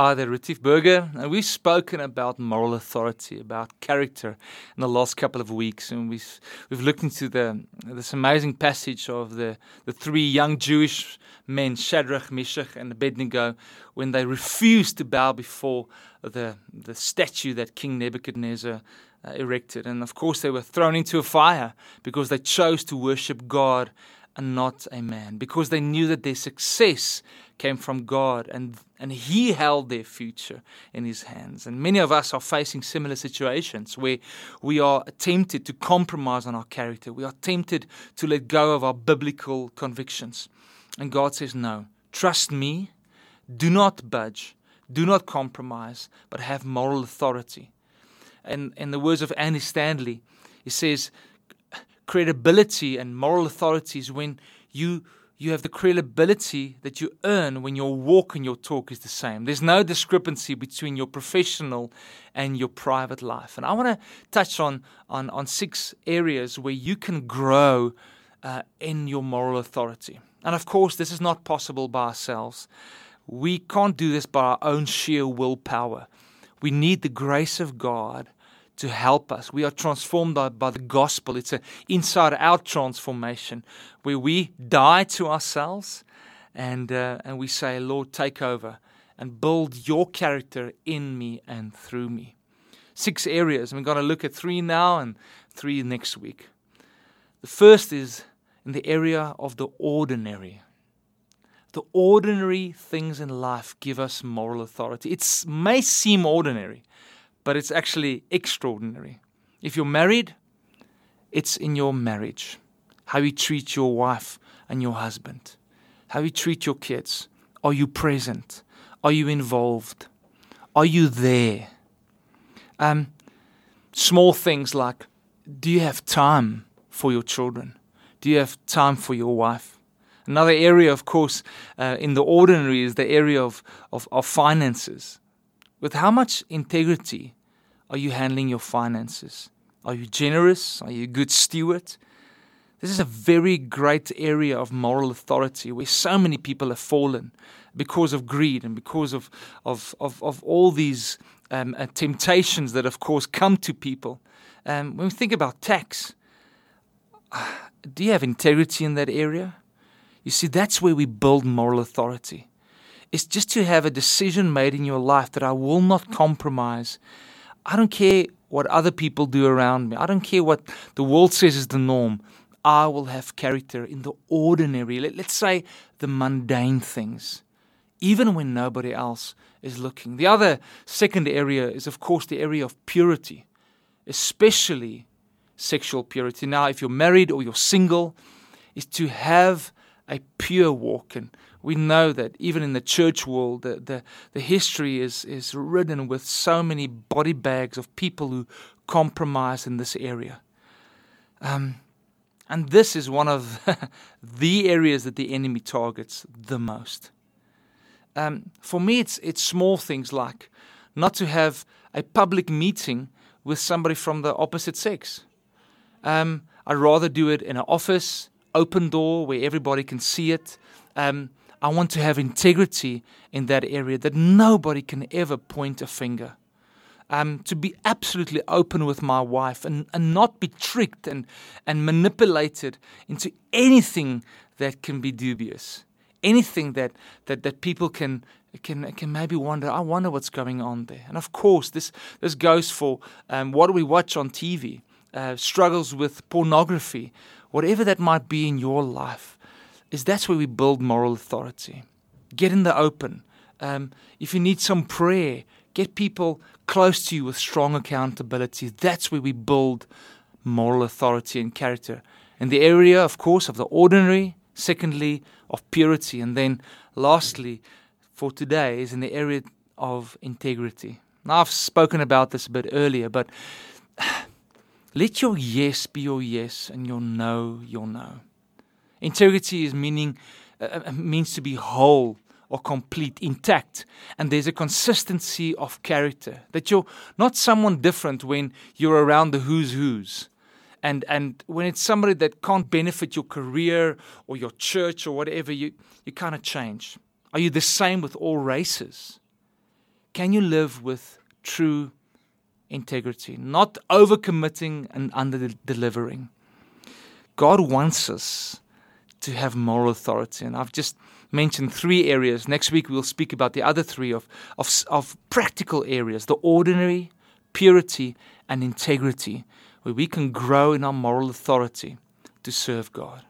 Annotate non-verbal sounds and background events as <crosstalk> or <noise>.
Hi there, Retief Burger. And we've spoken about moral authority, about character in the last couple of weeks. And we've, we've looked into the, this amazing passage of the, the three young Jewish men, Shadrach, Meshach, and Abednego, when they refused to bow before the, the statue that King Nebuchadnezzar uh, erected. And of course, they were thrown into a fire because they chose to worship God and not a man, because they knew that their success came from God and, and He held their future in His hands. And many of us are facing similar situations where we are tempted to compromise on our character. We are tempted to let go of our biblical convictions. And God says, No, trust me, do not budge, do not compromise, but have moral authority. And in the words of Andy Stanley, he says, credibility and moral authority is when you you have the credibility that you earn when your walk and your talk is the same. There's no discrepancy between your professional and your private life. And I want to touch on, on, on six areas where you can grow uh, in your moral authority. And of course, this is not possible by ourselves. We can't do this by our own sheer willpower. We need the grace of God to help us. We are transformed by, by the gospel. It's an inside out transformation where we die to ourselves and, uh, and we say, Lord, take over and build your character in me and through me. Six areas. We're going to look at three now and three next week. The first is in the area of the ordinary. The ordinary things in life give us moral authority. It may seem ordinary, but it's actually extraordinary. If you're married, it's in your marriage. How you treat your wife and your husband. How you treat your kids. Are you present? Are you involved? Are you there? Um, small things like do you have time for your children? Do you have time for your wife? Another area, of course, uh, in the ordinary is the area of, of, of finances. With how much integrity are you handling your finances? Are you generous? Are you a good steward? This is a very great area of moral authority where so many people have fallen because of greed and because of, of, of, of all these um, uh, temptations that, of course, come to people. Um, when we think about tax, do you have integrity in that area? You see, that's where we build moral authority. It's just to have a decision made in your life that I will not compromise I don't care what other people do around me. I don't care what the world says is the norm. I will have character in the ordinary, let, us say the mundane things, even when nobody else is looking. The other second area is, of course, the area of purity, especially sexual purity. Now, if you're married or you're single, is to have a pure walk. And we know that even in the church world, the, the, the history is, is ridden with so many body bags of people who compromise in this area. Um, and this is one of <laughs> the areas that the enemy targets the most. Um, for me, it's, it's small things like not to have a public meeting with somebody from the opposite sex. Um, I'd rather do it in an office, open door where everybody can see it. Um, I want to have integrity in that area that nobody can ever point a finger. Um, to be absolutely open with my wife and, and not be tricked and, and manipulated into anything that can be dubious. Anything that, that, that people can, can, can maybe wonder, I wonder what's going on there. And of course, this, this goes for um, what we watch on TV, uh, struggles with pornography, whatever that might be in your life is that's where we build moral authority. Get in the open. Um, if you need some prayer, get people close to you with strong accountability. That's where we build moral authority and character. In the area, of course, of the ordinary, secondly, of purity, and then lastly, for today, is in the area of integrity. Now, I've spoken about this a bit earlier, but <sighs> let your yes be your yes and your no your no. Integrity is meaning uh, uh, means to be whole or complete, intact, and there's a consistency of character that you're not someone different when you're around the who's who's. And, and when it's somebody that can't benefit your career or your church or whatever, you, you kind of change. Are you the same with all races? can you live with true integrity, not overcommitting and under delivering? God wants us to have moral authority, and I've just mentioned three areas. Next week we'll speak about the other three of, of, of practical areas the ordinary, purity, and integrity, where we can grow in our moral authority to serve God.